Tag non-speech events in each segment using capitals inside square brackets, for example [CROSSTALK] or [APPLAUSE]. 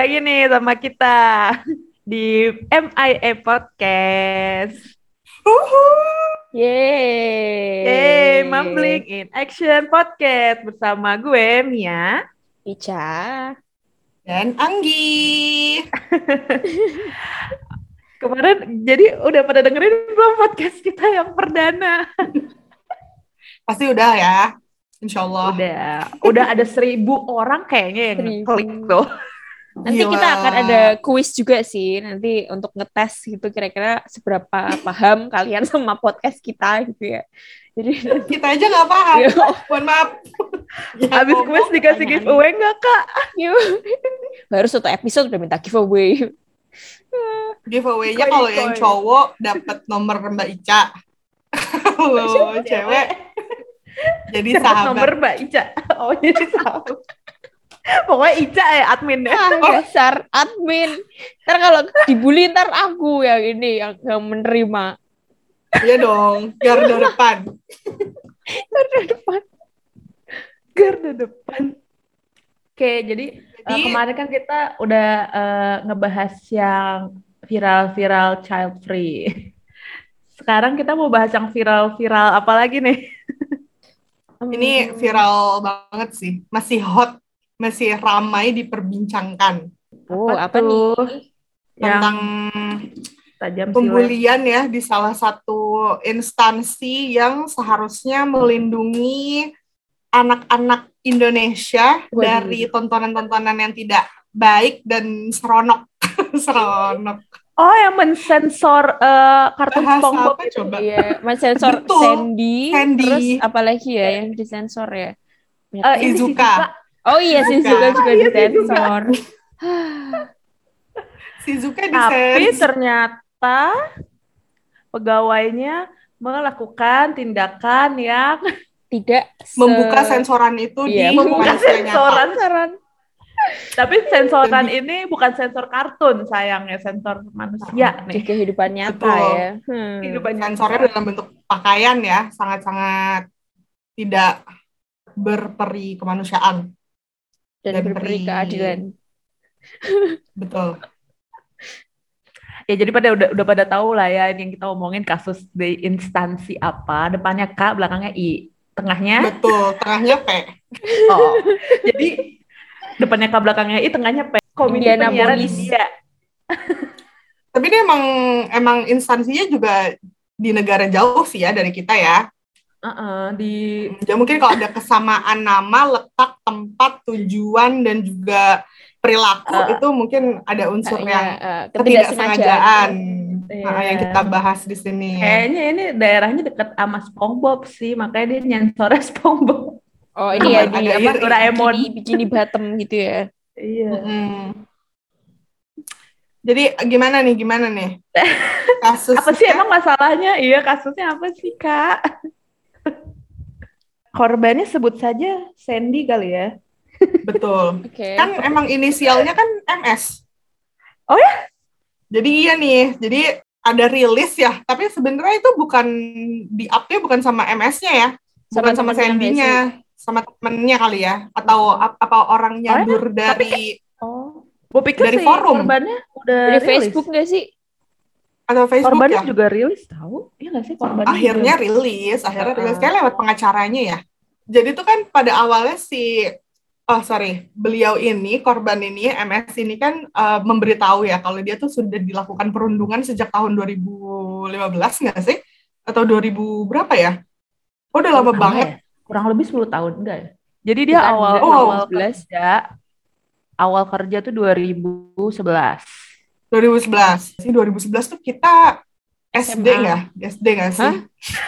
Lagi nih sama kita di MIA Podcast. Yeay. Yeay, Mumbling in Action Podcast bersama gue Mia. Ica. dan Anggi. [LAUGHS] Kemarin jadi udah pada dengerin belum podcast kita yang perdana? Pasti udah ya, insya Allah. Udah, udah ada seribu orang kayaknya yang klik tuh. Nanti Gila. kita akan ada kuis juga sih nanti untuk ngetes gitu kira-kira seberapa paham [LAUGHS] kalian sama podcast kita gitu ya. Jadi Kita aja nggak paham. Mohon maaf. Ya, [LAUGHS] Habis kuis dikasih giveaway nggak kak? [LAUGHS] baru satu episode udah minta giveaway. giveaway-nya kalau yang cowok dapat nomor Mbak Ica. Kalau cewek jadi sahabat. nomor Mbak Ica. Oh jadi sahabat. [LAUGHS] Pokoknya Ica ya admin deh. Ah, [LAUGHS] dasar admin. Ntar kalau dibully ntar aku yang ini yang, yang menerima. Iya dong, garda depan. Ntar depan. garda depan. Oke, jadi uh, Jadi- kemarin kan kita udah uh, ngebahas yang viral-viral child free. [LAUGHS] Sekarang kita mau bahas yang viral-viral apa lagi nih? Ini viral banget sih, masih hot, masih ramai diperbincangkan Oh, Apa apa, tuh? nih? Yang tentang tajam pembulian ya di salah satu instansi yang seharusnya melindungi anak-anak Indonesia Waduh. dari tontonan-tontonan yang tidak baik dan seronok. [LAUGHS] seronok. Oh, yang mensensor uh, kartun SpongeBob itu. coba? Iya, Mas sensor Betul. Sandy, Sandy. terus apalagi ya yang disensor ya? Banyak Eh, banget. Oh iya, Shizuka. Shizuka juga Iya, disensor. Shizuka Tapi disens. ternyata pegawainya melakukan tindakan yang Tidak se- membuka sensoran itu Iya, di membuka sensoran. sensoran. Tapi sensoran ini bukan sensor kartun sayangnya, sensor manusia di nih. kehidupan nyata Betul. ya. Hmm. Kehidupan Sensornya dalam bentuk pakaian ya, sangat-sangat tidak berperi kemanusiaan. Dan dan berberi beri- keadilan. Betul. Ya jadi pada udah udah pada tahu lah ya ini yang kita omongin kasus di instansi apa, depannya K, belakangnya I, tengahnya Betul, tengahnya P. [LAUGHS] Oh. jadi depannya K, belakangnya I, tengahnya P. Komisi Indiana penyiaran Police. India. Tapi dia emang emang instansinya juga di negara jauh sih ya dari kita ya. Heeh, di Ya mungkin kalau ada kesamaan nama, letak, tempat, tujuan dan juga perilaku Eh. itu mungkin ada unsur Iya, yang eh, ketidaksengajaan Iya. Nah, yang kita bahas di sini. kayaknya ini daerahnya dekat sama SpongeBob sih, makanya dia nyensornya [LAUGHS] SpongeBob. Oh ini ya di iri. apa Doraemon. bikini, bikini bottom gitu ya. Iya. Mm-mm. Jadi gimana nih, gimana nih? Kasus [LAUGHS] Apa sih emang masalahnya? Iya, kasusnya apa sih, Kak? Korbannya sebut saja Sandy kali ya. betul. [LAUGHS] Oke. Kan emang inisialnya kan MS. Oh ya? Jadi iya nih, jadi ada rilis ya, tapi sebenarnya itu bukan di up-nya bukan sama MS-nya ya, bukan sama temennya Sandy-nya, sama temennya kali ya, atau ap- apa orang nyadur dari Oh. Gue pikir Dari si forum. korbannya udah Dari rilis. Facebook nggak sih? Atau Facebook Korbannya ya? juga rilis tahu? Iya nggak sih korbannya? akhirnya juga- rilis, akhirnya rilis kayak lewat pengacaranya ya. Jadi tuh kan pada awalnya si oh sorry, beliau ini korban ini MS ini kan eh, memberitahu ya kalau dia tuh sudah dilakukan perundungan sejak tahun 2015 nggak sih? Atau 2000 berapa ya? Oh udah lama banget. ya? Kurang lebih 10 tahun enggak ya? Jadi dia Bukan, awal bukan, awal 2011. kerja awal kerja tuh 2011. 2011. Sih 2011 tuh kita SD nggak? SD nggak sih? Hah?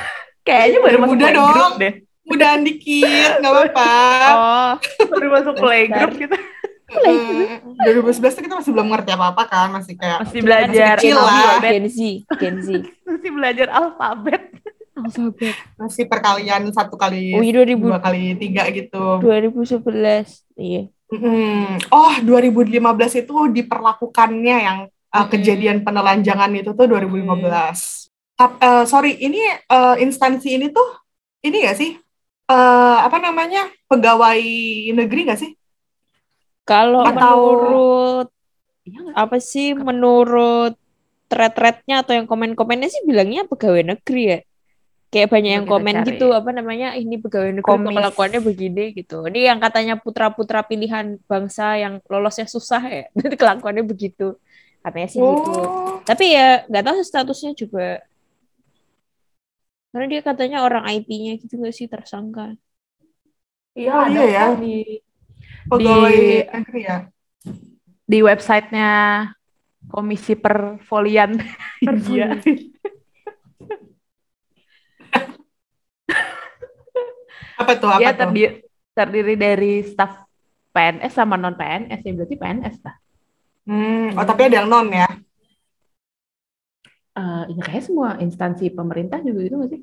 [LAUGHS] Kayaknya baru masuk Muda dong. deh. Mudahan dikit, nggak apa-apa. [LAUGHS] Oh, Baru masuk playgroup gitu. [LAUGHS] Eh, 2011 tuh kita masih belum ngerti apa-apa kan, masih kayak Masih belajar kecil lah. alfabet. Gen Z, Gen Z. Masih belajar alfabet. Alfabet. masih perkalian satu kali Oh iya 2000, dua kali tiga gitu. 2011. Iya. Mm-mm. Oh 2015 itu diperlakukannya yang uh, Mm-mm. kejadian penelanjangan itu tuh 2015. Tap- eh, sorry ini eh, instansi ini tuh ini gak sih Eh, apa namanya pegawai negeri gak sih? Kalau Atau- menurut Iya apa sih menurut thread-threadnya atau yang komen-komennya sih bilangnya pegawai negeri ya. Kayak banyak yang komen cari. gitu apa namanya ini pegawai negeri Komis. kelakuannya begini gitu. Ini yang katanya putra-putra pilihan bangsa yang lolosnya susah ya. [LAUGHS] Nanti kelakuannya begitu. Katanya sih gitu. Oh, Tapi ya nggak tahu statusnya juga. Karena dia katanya orang IT-nya gitu nggak sih tersangka. Iya, Oh, ada iya ya. kok di pegawai Di- negeri ya. di websitenya Komisi Perfolian India. [LAUGHS] Apa tuh? Apa Dia tuh? terdiri, terdiri dari staf PNS sama non PNS ya berarti PNS lah. Hmm, oh tapi ada yang non ya. Eh, ya kayak semua instansi pemerintah juga itu nggak sih?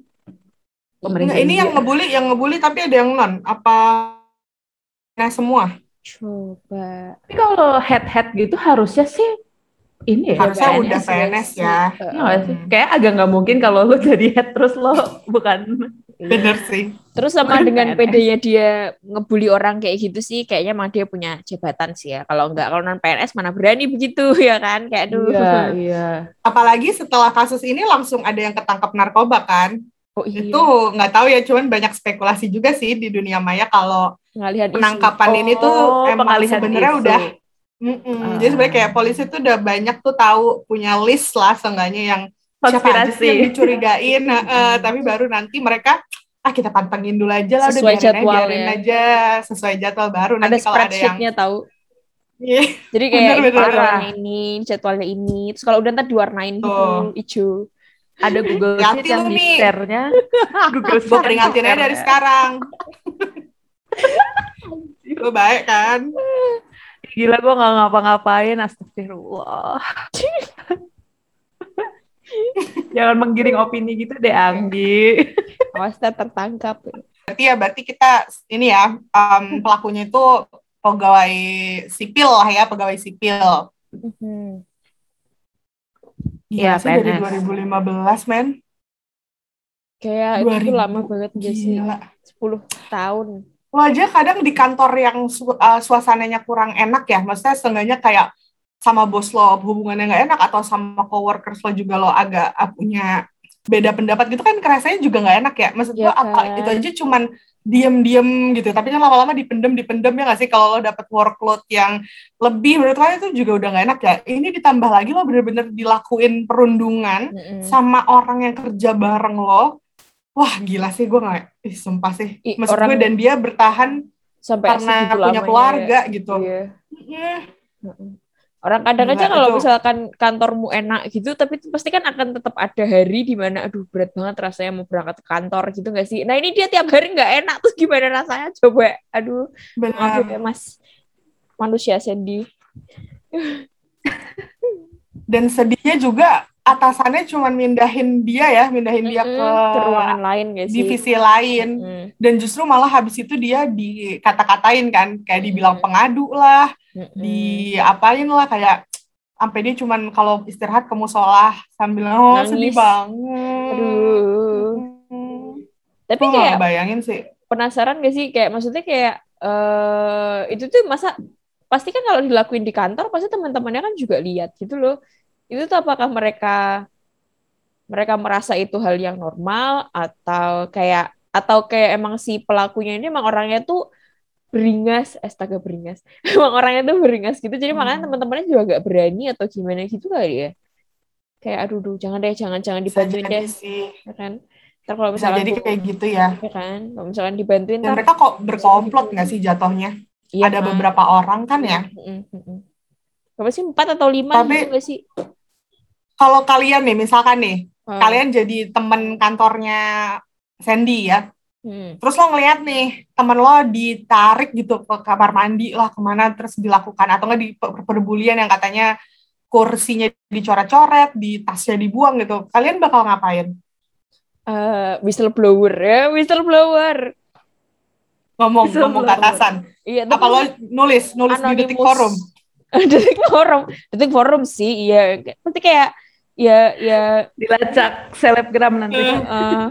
Enggak, ini yang ngebully, yang ngebully tapi ada yang non. Apa nah semua? Coba. Tapi kalau head head gitu harusnya sih ini ya Harusnya PNS udah PNS ya. Iya nggak sih? Kayak agak nggak mungkin kalau lo jadi head terus lo [LAUGHS] bukan Bener sih. Terus sama Bukan dengan PNS. PD-nya dia ngebully orang kayak gitu sih, kayaknya emang dia punya jabatan sih ya. Kalau enggak, kalau non PNS mana berani begitu [LAUGHS] ya kan? Kayak aduh. Iya, [LAUGHS] iya. Apalagi setelah kasus ini langsung ada yang ketangkap narkoba kan. Oh iya. Itu nggak tahu ya, cuman banyak spekulasi juga sih di dunia maya kalau ngalihan isu. penangkapan ini tuh Oh, emang sebenarnya udah Mm-mm. Ah. Jadi sebenarnya kayak polisi tuh udah banyak tuh tahu punya list lah seenggaknya yang siapa aja sih yang konspirasi. dicurigain, [LAUGHS] eh, tapi baru nanti mereka ah kita pantengin dulu aja lah, udah Sesuai aja, jadwal biarin ya. aja sesuai jadwal baru Ada nanti kalau ada yang tahu. Iya, [LAUGHS] Jadi kayak Bener, bener. jadwalnya ini, jadwalnya ini. Terus kalau udah ntar diwarnain gitu, Tuh. hijau. Ada Google Sheet yang di share-nya. [LAUGHS] Google Sheet peringatin aja dari sekarang. [LAUGHS] Lu baik kan? Gila gue nggak ngapa-ngapain, astagfirullah. Jangan menggiring opini gitu deh, Anggi. Awas ntar tertangkap. Berarti ya, berarti kita ini ya em, pelakunya itu pegawai sipil lah ya, pegawai sipil. Mhm. Iya Iya, sih dari PNS. 2015 men. Kayak itu tuh 2000, lama banget gak sih? Gila. 10 tahun. Lo aja kadang di kantor yang su- uh, suasananya kurang enak ya, maksudnya seenggaknya kayak sama bos lo hubungannya nggak enak atau sama coworkers lo juga lo agak uh, punya beda pendapat gitu kan kerasanya juga nggak enak ya. Maksud Iya lo apa kan. itu aja cuman diem-diem gitu, tapi kan lama-lama dipendem dipendem ya nggak sih kalau lo dapet workload yang lebih menurut lo itu juga udah nggak enak ya. Ini ditambah lagi lo bener-bener dilakuin perundungan Mhm. sama orang yang kerja bareng lo. Wah gila sih gue nggak, ih sumpah sih. Ih, Maksud orang- gue dan dia bertahan Sampai karena punya keluarga ya. gitu. Iya. Mm. Heeh. Orang kadang Gila, aja kalau itu. misalkan kantormu enak gitu, tapi itu pasti kan akan tetap ada hari di mana aduh berat banget rasanya mau berangkat ke kantor gitu nggak sih? Nah ini dia tiap hari nggak enak terus gimana rasanya? Coba, aduh, maaf Benar. ya mas, manusia Sandy. Dan sedihnya juga atasannya cuma mindahin dia ya, mindahin dia Mm-mm, ke, ke ruangan lain sih? divisi lain. Mm, Dan justru malah habis itu dia dikata-katain kan, kayak dibilang Mm. pengadu lah, mm-mm. diapain lah kayak sampai dia cuman kalau istirahat ke musola sambil oh Nangis. sedih banget. Aduh. Mm. Tapi Gua kayak bayangin sih. penasaran gak sih kayak maksudnya kayak eh itu tuh masa pasti kan kalau dilakuin di kantor pasti teman-temannya kan juga lihat gitu loh itu tuh apakah mereka mereka merasa itu hal yang normal atau kayak atau kayak emang si pelakunya ini emang orangnya tuh beringas astaga beringas [LAUGHS] emang orangnya tuh beringas gitu jadi makanya Hmm. teman-temannya juga gak berani atau gimana gitu kali ya kayak aduh duh, jangan deh jangan jangan dibantuin deh sih. ya kan ntar kalau misalkan jadi kayak gitu ya. ya kan kalau misalkan dibantuin Dan mereka kok berkomplot nggak sih jatuhnya? Iya, Ada kan? beberapa orang kan ya. Mm. Berapa sih? Empat atau lima Tapi- gitu sih? Kalau kalian nih, misalkan nih, Hmm. kalian jadi temen kantornya Sandy ya, Hmm. terus lo ngeliat nih temen lo ditarik gitu ke kamar mandi lah ke mana terus dilakukan atau nggak di per- perbulian yang katanya kursinya dicoret-coret, di tasnya dibuang gitu. Kalian bakal ngapain? Eh, whistleblower ya, whistleblower. Ngomong ngomong ke atasan. Iya, Apa lo nulis nulis di detik Anonymous. forum? [LAUGHS] detik forum, detik forum sih, iya. Nanti kayak ya ya Dilacak selebgram nanti. eh,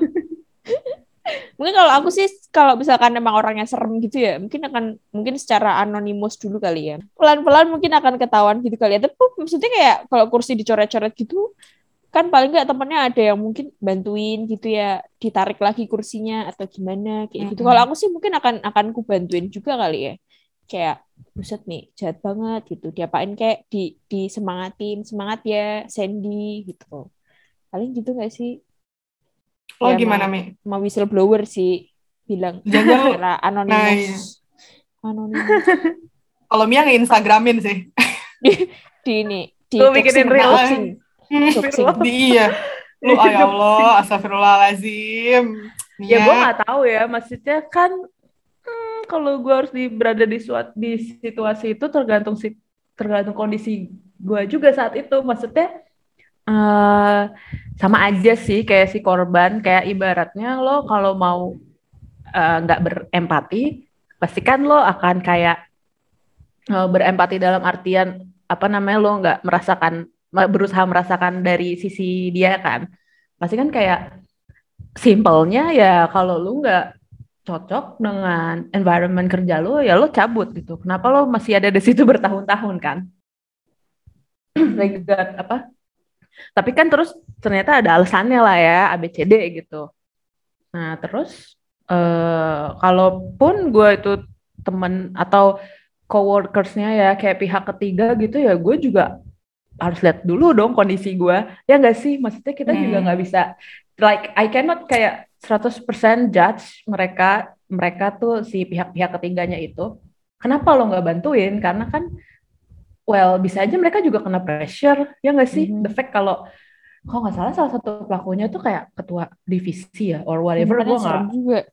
Mungkin kalau aku sih kalau misalkan emang orangnya serem gitu ya, mungkin akan mungkin secara anonimus dulu kali ya. Pelan-pelan mungkin akan ketahuan gitu kali ya. Tapi maksudnya kayak kalau kursi dicoret-coret gitu kan paling nggak temennya ada yang mungkin bantuin gitu ya, ditarik lagi kursinya atau gimana kayak gitu. Mm-mm. Kalau aku sih mungkin akan akan ku bantuin juga kali ya. Kayak buset nih jahat banget gitu. Diapain kayak di disemangatin, semangat ya Sandy gitu. Paling gitu gak sih? Lo Ya, gimana, mau- Mi? Mau whistleblower sih bilang Jangan lu- secara Nah, iya. anonimus. Anonimus [LAUGHS] Kalau Mia nge-instagramin sih. [LAUGHS] di ini di Lu bikinin reel. Di iya. Lu, [LAUGHS] oh ya Allah, astagfirullahaladzim. Ya Mia. gue nggak tahu ya, maksudnya kan kalau gue harus di, berada di suat di situasi itu tergantung si, tergantung kondisi gue juga saat itu. Maksudnya eh sama aja sih kayak si korban, kayak ibaratnya lo kalau mau eh, nggak berempati, pasti kan lo akan kayak eh, berempati dalam artian apa namanya lo nggak merasakan berusaha merasakan dari sisi dia kan, pasti kan kayak simpelnya ya kalau lu nggak cocok dengan environment kerja lu ya lu cabut gitu. Kenapa lo masih ada di situ bertahun-tahun kan? [CLEARS THROAT] Regard apa? Tapi kan terus ternyata ada alasannya lah ya ABCD gitu. Nah terus eh kalaupun gue itu temen atau coworkersnya ya kayak pihak ketiga gitu ya gue juga harus lihat dulu dong kondisi gue ya nggak sih maksudnya kita juga Hmm. nggak bisa like I cannot kayak 100% judge mereka mereka tuh si pihak-pihak ketiganya itu kenapa lo nggak bantuin? Karena kan well bisa aja mereka juga kena pressure ya nggak sih? Mhm. the fact kalau kalau nggak salah salah satu pelakunya tuh kayak ketua divisi ya or whatever gue nggak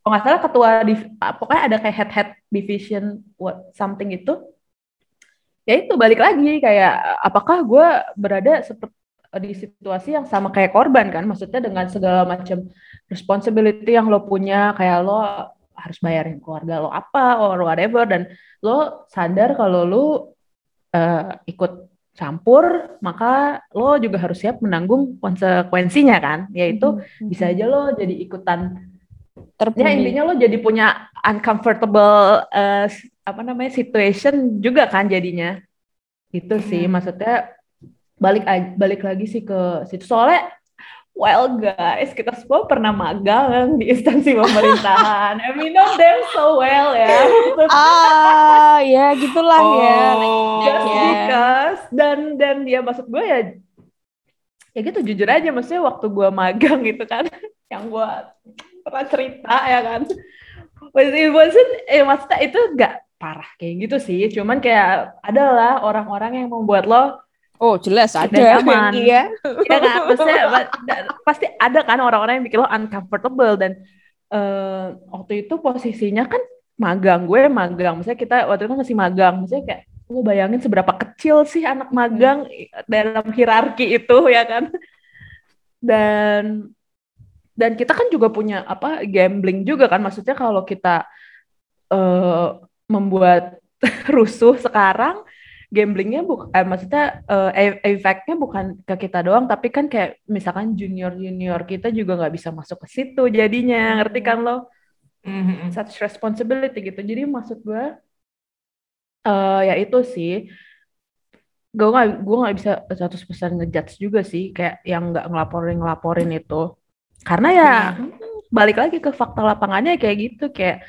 kalau nggak salah ketua div- ah, pokoknya ada kayak head head division what something itu ya itu balik lagi kayak apakah gue berada seperti di situasi yang sama kayak korban kan maksudnya dengan segala macam responsibility yang lo punya kayak lo harus bayarin keluarga lo apa or whatever dan lo sadar kalau lo eh, ikut campur maka lo juga harus siap menanggung konsekuensinya kan yaitu Mhm. bisa aja lo jadi ikutan ya terbully. intinya lo jadi punya uncomfortable eh, s- apa namanya situation juga kan jadinya gitu sih Hmm. maksudnya balik balik lagi sih ke situ. Soalnya well guys kita semua pernah magang di instansi pemerintahan. [LAUGHS] And we know them so well ya. Ah ya gitulah ya. Oh. just Ya. because. Dan dan dia maksud gue ya ya gitu jujur aja maksudnya waktu gue magang gitu kan [LAUGHS] yang gue pernah cerita ya kan. It wasn't eh, maksudnya itu gak parah kayak gitu sih. Cuman kayak adalah orang-orang yang membuat lo oh jelas ada. Dan nyaman. [LAUGHS] iya ya kan? Maksudnya pasti ada kan orang-orang yang bikin lo uncomfortable dan eh, waktu itu posisinya kan magang gue magang. Misalnya kita waktu itu masih magang. Misalnya kayak lo bayangin seberapa kecil sih anak magang dalam hierarki itu [LAUGHS] ya kan? Dan dan kita kan juga punya apa gambling juga kan? Maksudnya kalau kita eh, membuat [LAUGHS] rusuh sekarang gamblingnya bukan eh, maksudnya eh, e- efeknya bukan ke kita doang tapi kan kayak misalkan junior junior kita juga nggak bisa masuk ke situ jadinya ngerti kan lo? Mhm. such responsibility gitu. Jadi maksud gue eh ya itu sih. Gue nggak gue nggak bisa 100% ngejudge juga sih kayak yang nggak ngelaporin ngelaporin itu. Karena ya hmm, balik lagi ke fakta lapangannya kayak gitu kayak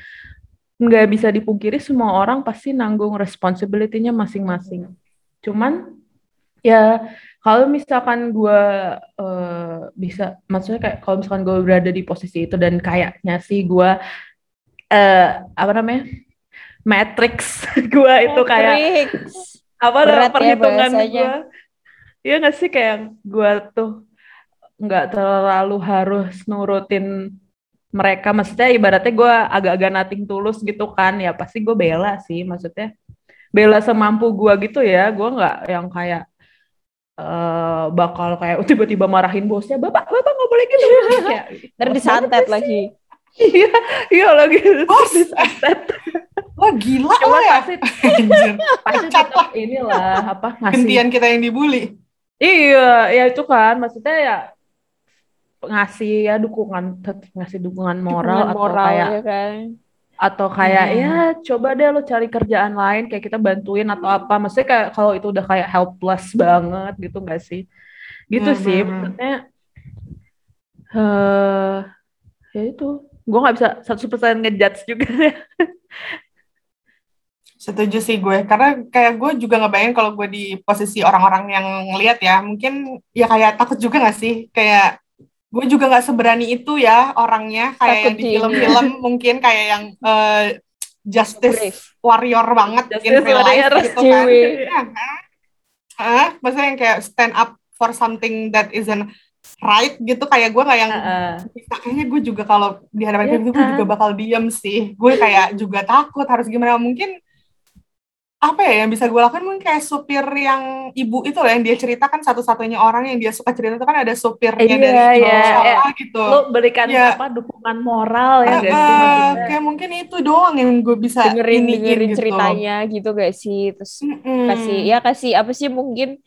nggak bisa dipungkiri semua orang pasti nanggung responsibility-nya masing-masing. Cuman ya kalau misalkan gue eh, bisa maksudnya kayak kalau misalkan gue berada di posisi itu dan kayaknya sih gue eh apa namanya matrix [LAUGHS] gue itu kayak apa Berat dalam ya perhitungan bahasanya. gue Iya nggak sih kayak gue tuh nggak terlalu harus nurutin mereka maksudnya ibaratnya gue agak-agak nating tulus gitu kan ya pasti gue bela sih maksudnya bela semampu gue gitu ya gue nggak yang kayak eh bakal kayak tiba-tiba marahin bosnya bapak bapak nggak boleh gitu [LAUGHS] Ntar "Bos disantet banget sih." lagi. iya iya lagi Bos. [LAUGHS] disantet Wah gila cuma lo ya. pasti [LAUGHS] pasti tetap inilah apa ngasih Gantian kita yang dibully. Iya, ya itu kan maksudnya ya ngasih ya dukungan tetap ngasih dukungan moral Dukungan atau moral kayak ya kan. atau kayak Hmm. ya coba deh lo cari kerjaan lain kayak kita bantuin atau apa maksudnya kayak kalau itu udah kayak helpless banget gitu nggak sih gitu Hmm, sih hmm, hmm. maksudnya eh ya itu gue nggak bisa 100% ngejudge juga ya [LAUGHS] Setuju sih gue, karena kayak gue juga ngebayangin kalau gue di posisi orang-orang yang ngelihat ya, mungkin ya kayak takut juga gak sih? Kayak gue juga nggak seberani itu ya orangnya, kayak Takut yang di film-film mungkin kayak yang eh, justice Brave. warrior banget in Justice real life warrior. gitu kan. Ya, kan? Hah? maksudnya yang kayak stand up for something that isn't right gitu, kayak gue nggak yang Heeh. bisa kayaknya gue juga kalau di hadapan Iya kayak gitu gue kan? juga bakal diem sih gue kayak juga takut harus gimana mungkin apa ya yang bisa gue lakukan mungkin kayak supir yang ibu itu loh yang dia ceritakan satu-satunya orang yang dia suka cerita itu kan ada supirnya Iya, dari Indonesia iya. gitu lo berikan Ya. apa dukungan moral ya guys eh, kayak mungkin itu doang yang gue bisa dengerin iniin dengerin gitu. ceritanya gitu gak sih terus Mm-mm. kasih ya kasih apa sih mungkin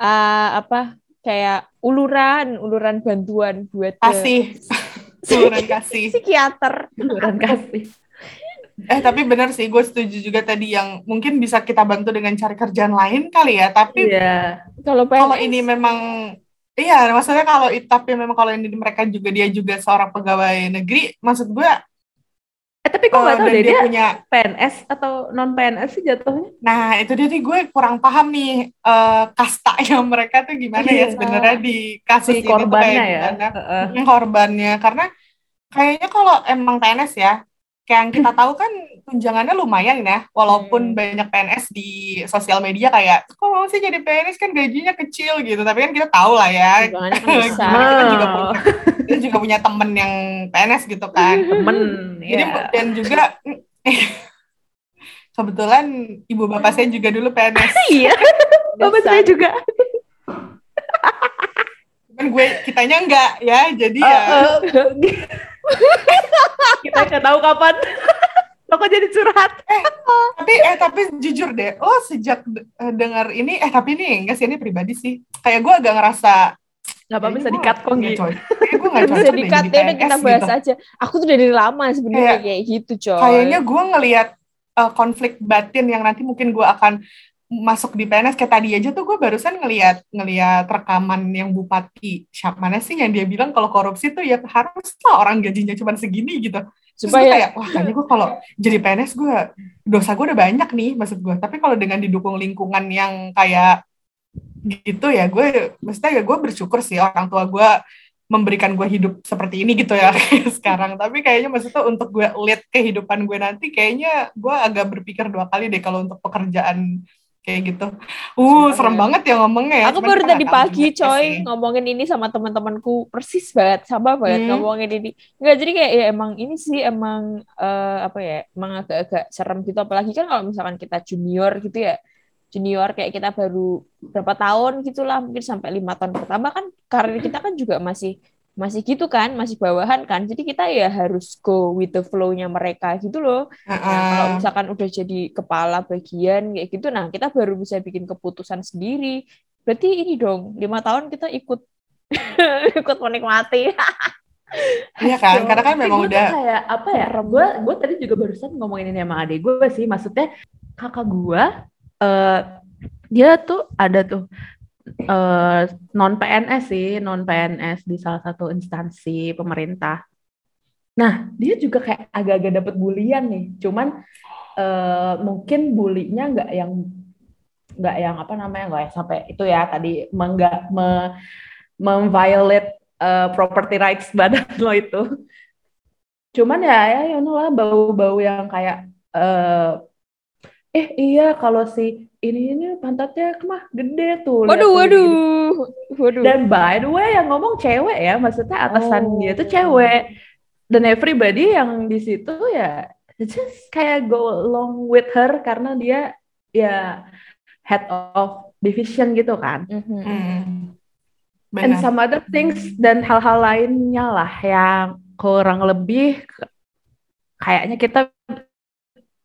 eh, apa kayak uluran uluran bantuan buat kasih [LAUGHS] Uluran kasih psikiater Uluran kasih eh tapi benar sih gue setuju juga tadi yang mungkin bisa kita bantu dengan cari kerjaan lain kali ya tapi iya. Kalau kalau ini memang iya maksudnya kalau tapi memang kalau ini mereka juga dia juga seorang pegawai negeri maksud gue eh tapi kok nggak tahu dan deh dia dia punya PNS atau non PNS sih jatuhnya? Nah itu dia nih gue kurang paham nih eh, kastanya [LAUGHS] mereka tuh gimana ya Iya. sebenarnya di kasus si ini tuh kayak korbannya ya? gimana. Hmm, korbannya. Karena kayaknya kalau emang PNS ya kayak yang kita tahu kan tunjangannya lumayan ya walaupun Hmm. banyak PNS di sosial media kayak kok mau sih jadi PNS kan gajinya kecil gitu. Tapi kan kita tahu lah ya. Tunjangannya kan Gimana kita juga punya kita juga punya temen yang PNS gitu kan. [LAUGHS] Temen jadi ya dan juga [LAUGHS] kebetulan ibu bapak saya juga dulu PNS iya. Bapak saya juga [LAUGHS] kan gue kitanya enggak ya. Jadi ya. Eh, eh. [LAUGHS] kita nggak tahu kapan. Lo [LAUGHS] kok jadi curhat? Tapi eh tapi jujur deh. Oh sejak de- eh, dengar ini eh tapi ini enggak sih ini pribadi sih. Kayak gue agak ngerasa nggak apa-apa bisa di-cut kok gitu gue nggak [LAUGHS] bisa dikat jadi ya udah kita bahas gitu. aja. Aku tuh dari lama sebenarnya Kayak- kayak gitu coy. kayaknya gue ngelihat eh, konflik batin yang nanti mungkin gue akan masuk di PNS kayak tadi aja tuh gue barusan ngelihat ngelihat rekaman yang bupati siapa mana sih yang dia bilang kalau korupsi tuh ya haruslah orang gajinya cuma segini gitu. Terus gue supaya kayak wah kayaknya gue kalau jadi PNS gue dosa gue udah banyak nih maksud gue. Tapi kalau dengan didukung lingkungan yang kayak gitu ya gue maksudnya ya gue bersyukur sih orang tua gue memberikan gue hidup seperti ini gitu ya [LAUGHS] sekarang. Tapi kayaknya maksudnya untuk gue lihat kehidupan gue nanti kayaknya gue agak berpikir dua kali deh kalau untuk pekerjaan kayak gitu uh Sumpah serem ya. banget ya ngomongnya ya aku Cuman baru tadi pagi coy sih. ngomongin ini sama teman-temanku persis banget sama banget Hmm. ngomongin ini nggak jadi kayak ya emang ini sih emang eh, apa ya emang agak-agak serem gitu apalagi kan kalau misalkan kita junior gitu ya junior kayak kita baru berapa tahun gitulah mungkin sampai lima tahun pertama kan karir kita kan juga masih masih gitu kan masih bawahan kan. Jadi kita ya harus go with the flow-nya mereka gitu loh. Nah, kalau misalkan udah jadi kepala bagian kayak gitu, nah kita baru bisa bikin keputusan sendiri. Berarti ini dong, lima tahun kita ikut [LAUGHS] ikut menikmati. [LAUGHS] Iya kan karena kan memang udah kayak apa ya gue gue tadi juga barusan ngomongin ini sama adik gue sih. Maksudnya kakak gue eh dia tuh ada tuh eh non PNS sih non PNS di salah satu instansi pemerintah nah dia juga kayak agak-agak dapat bulian nih cuman eh mungkin bulinya nggak yang nggak yang apa namanya nggak yang sampai itu ya tadi menggak me, memviolate eh, property rights badan lo itu. Cuman ya ya you know lah bau-bau yang kayak eh eh iya kalau si ini ini pantatnya kemah gede tuh. Waduh, tuh, gitu. waduh, waduh. Dan by the way yang ngomong cewek ya, maksudnya atasan Oh. dia tuh cewek. Dan everybody yang di situ ya [LAUGHS] just kayak go along with her karena dia ya head of division gitu kan. Mhm. Hmm. And Benar. some other things dan hal-hal lainnya lah yang kurang lebih kayaknya kita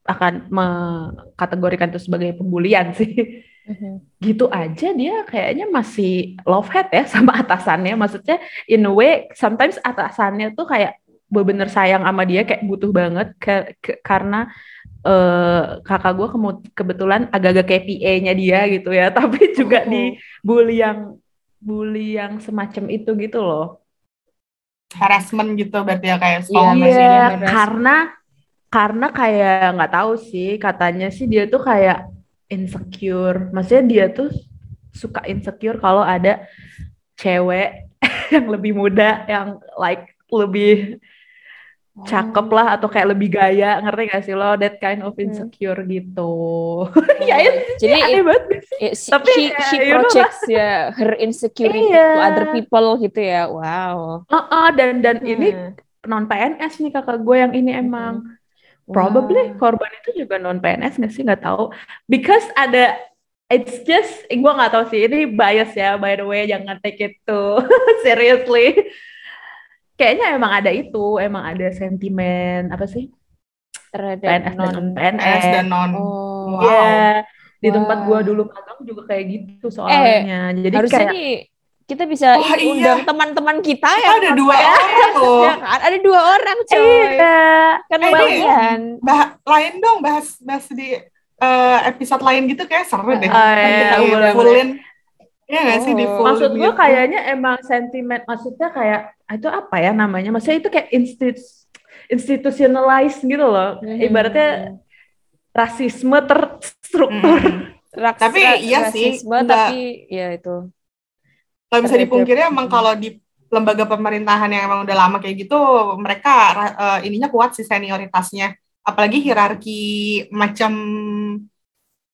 akan mengkategorikan itu sebagai pembulian sih. Mhm. gitu aja dia kayaknya masih love hate ya sama [LAUGHS] atasannya. Maksudnya in a way sometimes atasannya tuh kayak bener-bener sayang sama dia kayak butuh banget ke- ke- karena eh, kakak gue kebetulan agak-agak kayak PA-nya dia gitu ya, [LAUGHS] tapi juga Oh. di bully yang bully yang semacam itu gitu loh. harassment gitu berarti ya kayak Iya, Iya, karena karena kayak nggak tahu sih katanya sih dia tuh kayak insecure. Maksudnya dia tuh suka insecure kalau ada cewek [LAUGHS] yang lebih muda yang like lebih cakep lah atau kayak lebih gaya ngerti gak sih lo that kind of Hmm. insecure gitu [LAUGHS] ya itu Jadi aneh it- banget it- she, Tapi she, ya, she lah. projects ya her insecurity Iya. to other people gitu ya. Wow. Heeh, dan dan ini Hmm. non PNS nih kakak gue yang ini emang Wow. Probably korban itu juga non PNS nggak sih nggak tahu. Because ada it's just gue nggak tahu sih ini bias ya by the way jangan take it too [LAUGHS] seriously. Kayaknya emang ada itu emang ada sentimen apa sih terhadap PNS dan non non PNS. PNS dan non Oh. Wow. Iya di tempat Wah. gue dulu magang juga kayak gitu soalnya. Jadi Harusnya kayak nih kita bisa iya. undang teman-teman kita Kita yang ada dua PNS, orang [LAUGHS] loh. ya kan? Ada dua orang coy. iya. Kan Eh, lumayan. bah lain dong bahas bahas di eh, episode lain gitu kayak seru deh. Kan iya, kita boleh, fullin. Iya nggak sih di Oh. fullin Maksud gue gitu. kayaknya emang sentimen, maksudnya kayak itu apa ya namanya? Maksudnya itu kayak institu- institutionalized gitu loh. Hmm. Ibaratnya rasisme terstruktur. Mm. Rak- Tapi iya sih, rasisme, nggak- tapi ya itu. Nggak bisa dipungkiri emang kalau di lembaga pemerintahan yang emang udah lama kayak gitu, mereka eh, ininya kuat sih senioritasnya. Apalagi hierarki macam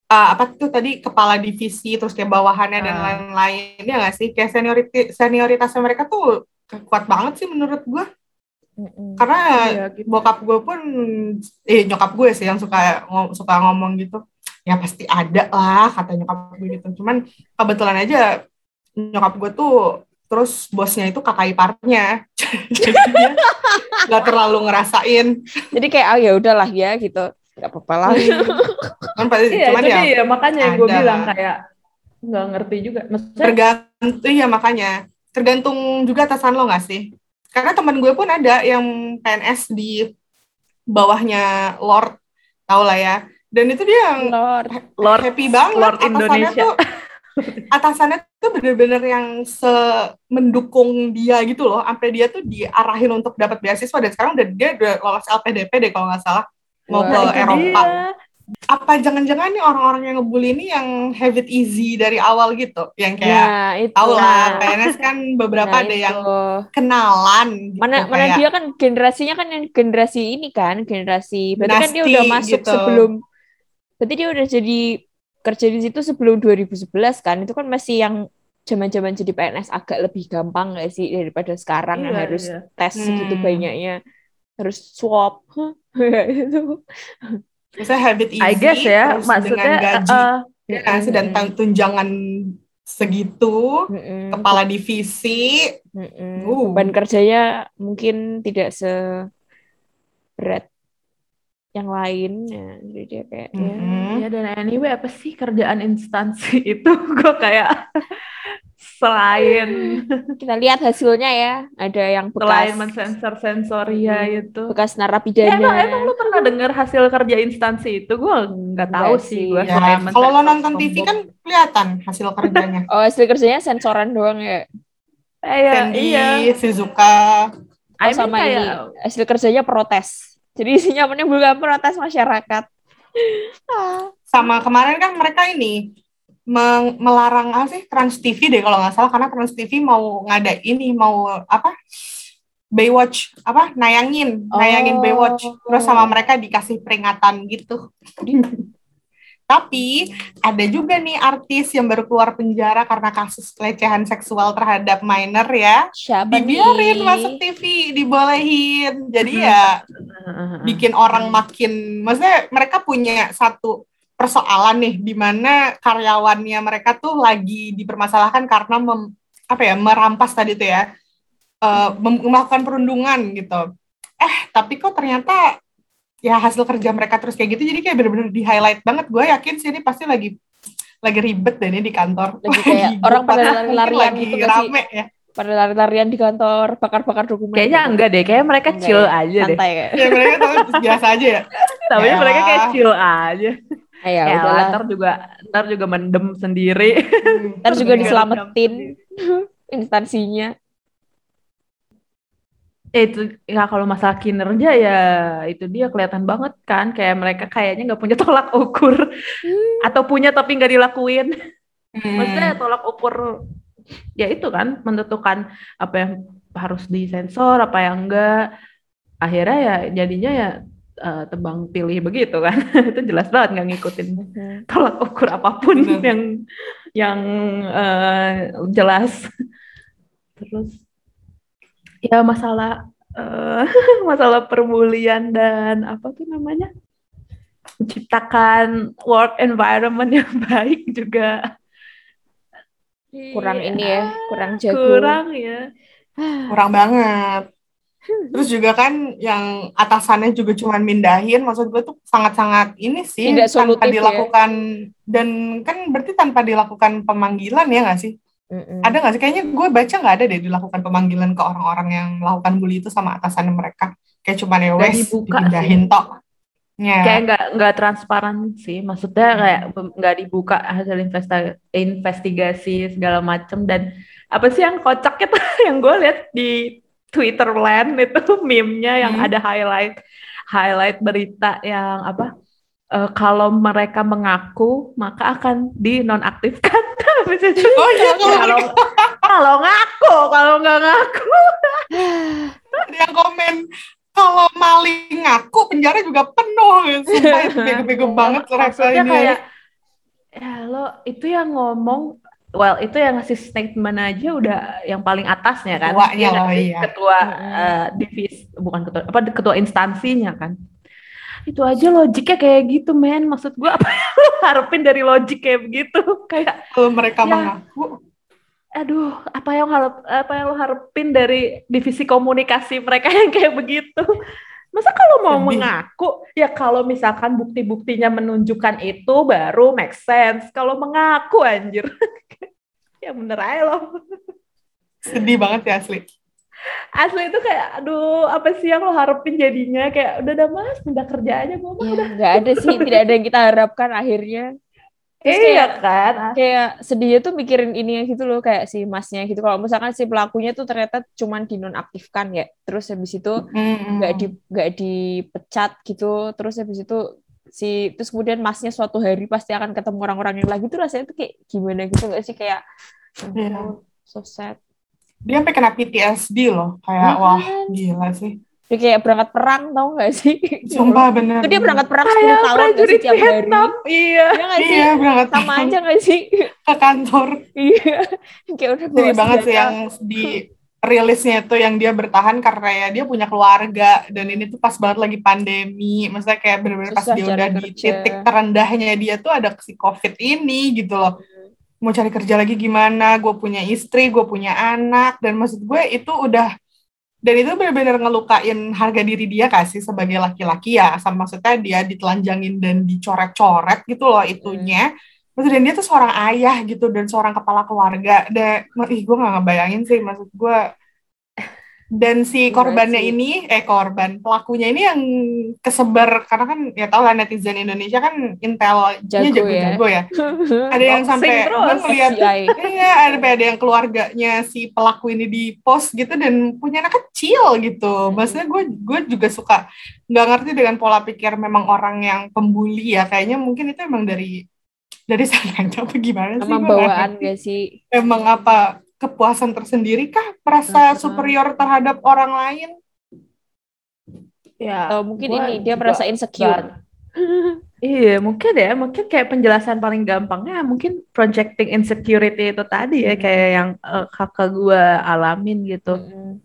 eh, apa tuh tadi kepala divisi terus kayak bawahannya dan Ah. lain-lain ya nggak sih kayak senioriti senioritasnya mereka tuh kuat banget sih menurut gue Mm-mm. karena Iya, gitu. bokap gue pun eh nyokap gue sih yang suka ngo- suka ngomong gitu ya pasti ada lah kata nyokap gue gitu cuman kebetulan aja nyokap gue tuh terus bosnya itu kakak iparnya [LAUGHS] jadi dia nggak terlalu ngerasain Jadi kayak ah ya udahlah ya gitu. Gak apa-apa lah. [LAUGHS] cuman, pasti- Iya, cuman ya dia makanya gue ada bilang lah. kayak nggak ngerti juga. Maksudnya tergantung iya makanya tergantung juga atasan lo nggak sih karena teman gue pun ada yang PNS di bawahnya Lord tau lah ya dan itu dia yang Lord. Lord happy banget Lord atasannya Indonesia. tuh [LAUGHS] atasannya tuh bener-bener yang se mendukung dia gitu loh sampai dia tuh diarahin untuk dapat beasiswa dan sekarang udah dia udah lolos LPDP deh kalau nggak salah mau ke Eropa dia. apa jangan-jangan nih orang-orang yang ngebully ini yang have it easy dari awal gitu yang kayak Nah, itu. tau lah PNS kan beberapa nah, ada itu. yang kenalan gitu, mana mana kayak dia kan generasinya kan yang generasi ini kan generasi berarti kan dia udah masuk gitu. sebelum berarti dia udah jadi kerja di situ sebelum 2011 kan itu kan masih yang zaman-zaman jadi PNS agak lebih gampang nggak sih daripada sekarang yang Iya, harus iya. tes segitu Hmm. banyaknya harus swab [LAUGHS] itu Maksudnya have it easy I guess ya, terus maksudnya dengan gaji eh, ya kan dan tunjangan segitu Mm-mm. kepala divisi Mm-mm. Uh. beban kerjanya mungkin tidak seberat yang lain ya jadi dia kayak ya Mhm. Ya dan anyway apa sih kerjaan instansi [LAUGHS] itu gue kayak [LAUGHS] selain kita lihat hasilnya ya ada yang selain bekas mensensor sensoria Hmm. itu. bekas Ya, narapidana emang emang lu pernah dengar hasil kerja instansi itu? Gue nggak tahu Enggak sih sih. gue. ya kalau lo nonton TV kan kelihatan hasil kerjanya [LAUGHS] oh hasil kerjanya sensoran doang ya eh, iya, Sandy iya. Shizuka oh, I mean sama kayak, ini hasil kerjanya protes jadi isinya menimbulkan protes masyarakat. [LAUGHS] Ah. sama kemarin kan mereka ini melarang apa sih? Trans TV deh kalau nggak salah karena Trans TV mau ngada ini mau apa? Baywatch apa? Nayangin nayangin Oh. Baywatch. Terus sama mereka dikasih peringatan gitu [LAUGHS] tapi ada juga nih artis yang baru keluar penjara karena kasus pelecehan seksual terhadap minor ya siapa dibiarin nih? masuk TV dibolehin jadi Mhm. ya uh, bikin orang makin maksudnya mereka punya satu persoalan nih di mana karyawannya mereka tuh lagi dipermasalahkan karena mem- apa ya merampas tadi tuh ya mem- melakukan perundungan gitu eh tapi kok ternyata ya hasil kerja mereka terus kayak gitu jadi kayak bener-bener di highlight banget gue yakin sih ini pasti lagi lagi ribet deh ini di kantor. Lagi kayak orang pada lari-larian lagi gitu sih? rame ya. pada lari-larian di kantor bakar-bakar dokumen Kayaknya enggak deh, kayak mereka Enggak chill ya, aja deh. santai kayak Ya mereka tuh biasa aja ya. Tapi Ya. mereka kayak chill aja. Ah, ya udahlah ntar juga ntar juga mendem sendiri. ntar juga Iya. diselamatin [LAUGHS] instansinya Eh, itu ya kalau masalah kinerja ya itu dia kelihatan banget kan kayak mereka kayaknya nggak punya [LAUGHS] tolak ukur atau punya tapi nggak dilakuin. Hmm. Maksudnya tolak ukur ya itu kan menentukan apa yang harus disensor apa yang enggak. Akhirnya ya jadinya ya eh, tebang pilih begitu kan. [LAUGHS] itu jelas banget nggak ngikutin tolak ukur apa pun yang yang eh, jelas. Terus ya masalah eh, [LAUGHS] masalah perbulian dan apa tuh namanya menciptakan work environment yang [LAUGHS] baik juga kurang Iya, ini ya kurang jago kurang ya kurang banget. [SIGHS] Terus juga kan yang atasannya juga cuman mindahin, maksud gue tuh sangat-sangat ini sih Tidak tanpa ya. dilakukan dan kan berarti tanpa dilakukan pemanggilan ya nggak sih? Mm-mm. Ada nggak sih? Kayaknya gue baca nggak ada deh dilakukan pemanggilan ke orang-orang yang melakukan bully itu sama atasannya mereka. Kayak cuman ya wes dipindahin tok. Ya. kayak nggak nggak transparan sih maksudnya kayak nggak dibuka hasil investa- investigasi segala macem dan apa sih yang kocak itu [LAUGHS] yang gue lihat di Twitter land itu [LAUGHS] meme-nya yang Hmm. ada highlight highlight berita yang apa eh, kalau mereka mengaku maka akan dinonaktifkan [LAUGHS] Habis [LAUGHS] itu, Oh iya kalau kalau kalau ngaku kalau nggak ngaku ada yang komen kalau maling ngaku penjara juga penuh. Sumpah itu bego-bego [LAUGHS] banget maksudnya ini. kayak ya lo itu yang ngomong well itu yang ngasih statement aja udah yang paling atasnya kan Ketuanya loh, sih? iya. ketua Mm-mm. eh, divisi bukan ketua apa ketua instansinya kan itu aja logiknya kayak gitu men maksud gua apa yang lo harapin dari logik kayak begitu kayak Kalau mereka Ya. mengaku aduh apa yang harap apa yang lo harapin dari divisi komunikasi mereka yang kayak begitu masa kalau mau Sedih. mengaku ya kalau misalkan bukti-buktinya menunjukkan itu baru make sense kalau mengaku anjir [LAUGHS] ya bener aja lo sedih banget ya asli. Asli itu kayak aduh apa sih yang lo harapin jadinya? Kayak udah udah mas pindah kerja aja gue mah ya nggak ada sih tidak ada yang kita harapkan akhirnya. Terus iya kayak- kan? kayak sedihnya tuh mikirin ini gitu loh kayak si masnya gitu. Kalau misalkan si pelakunya tuh ternyata cuman dinonaktifkan ya terus habis itu nggak di nggak dipecat gitu terus habis itu si terus kemudian masnya suatu hari pasti akan ketemu orang-orang yang lagi tuh rasanya tuh kayak gimana gitu nggak sih? Kayak Iya. so sad Dia sampai kena PTSD loh. Kayak Iya wah gila sih. dia kayak berangkat perang tau nggak sih? Sumpah bener. itu dia berangkat perang 10 kayak tahun nggak sih tiap hari? Iya. Ya nggak sih? Iya berangkat sama aja nggak sih? Ke kantor. iya. [LAUGHS] Kayak udah Sedih banget sih yang di rilisnya itu yang dia bertahan karena ya dia punya keluarga. Dan ini tuh pas banget lagi pandemi. Maksudnya kayak bener-bener pas dia udah di kerja. titik terendahnya dia tuh ada si covid ini gitu loh mau cari kerja lagi gimana gue punya istri gue punya anak dan maksud gue itu udah dan itu benar-benar ngelukain harga diri dia kasih sebagai laki-laki ya? Sama maksudnya dia ditelanjangin dan dicoret-coret gitu loh itunya. Maksud dan dia tuh seorang ayah gitu dan seorang kepala keluarga. Dan ih gue nggak ngebayangin sih maksud gue dan si Gila korbannya ini eh korban pelakunya ini yang kesebar karena kan ya tau lah netizen Indonesia kan intelnya Jago jago-jago ya. [LAUGHS] ada yang sampai FBI Iya, ada ada yang keluarganya si pelaku ini di post gitu dan punya anak kecil gitu. Maksudnya gue gue juga suka nggak ngerti dengan pola pikir memang orang yang pembuli ya. Kayaknya mungkin itu emang dari dari [LAUGHS] sananya apa gimana sih? nggak bawaan gak sih Emang apa kepuasan tersendiri kah merasa Uh-huh. superior terhadap orang lain? ya atau mungkin gua ini dia merasa insecure [LAUGHS] Iya, mungkin ya, mungkin kayak penjelasan paling gampangnya mungkin projecting insecurity itu tadi ya, kayak yang eh, kakak gua alamin gitu. Mm-mm.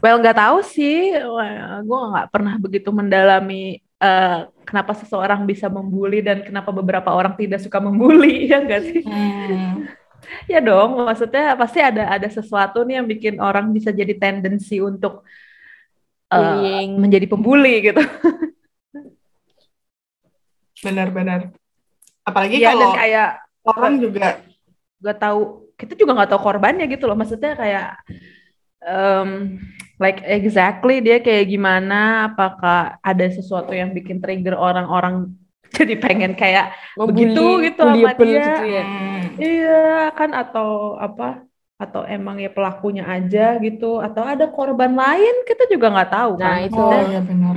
Well, nggak tahu sih, gua nggak pernah begitu mendalami eh, kenapa seseorang bisa membuli dan kenapa beberapa orang tidak suka membuli, [LAUGHS] ya nggak sih? Hmm. Ya dong, maksudnya pasti ada ada sesuatu nih yang bikin orang bisa jadi tendensi untuk eh, Bullying. menjadi pembuli gitu. Benar-benar. Apalagi dan kalau kayak orang juga nggak tahu kita juga nggak tahu korbannya gitu loh maksudnya kayak um, like exactly dia kayak gimana apakah ada sesuatu yang bikin trigger orang-orang [LAUGHS] jadi pengen kayak Membuli, begitu gitu sama dia gitu ya. hmm, iya kan atau apa atau emang ya pelakunya aja gitu atau ada korban lain kita juga nggak tahu Nah, kan itu. oh Maksudnya- iya benar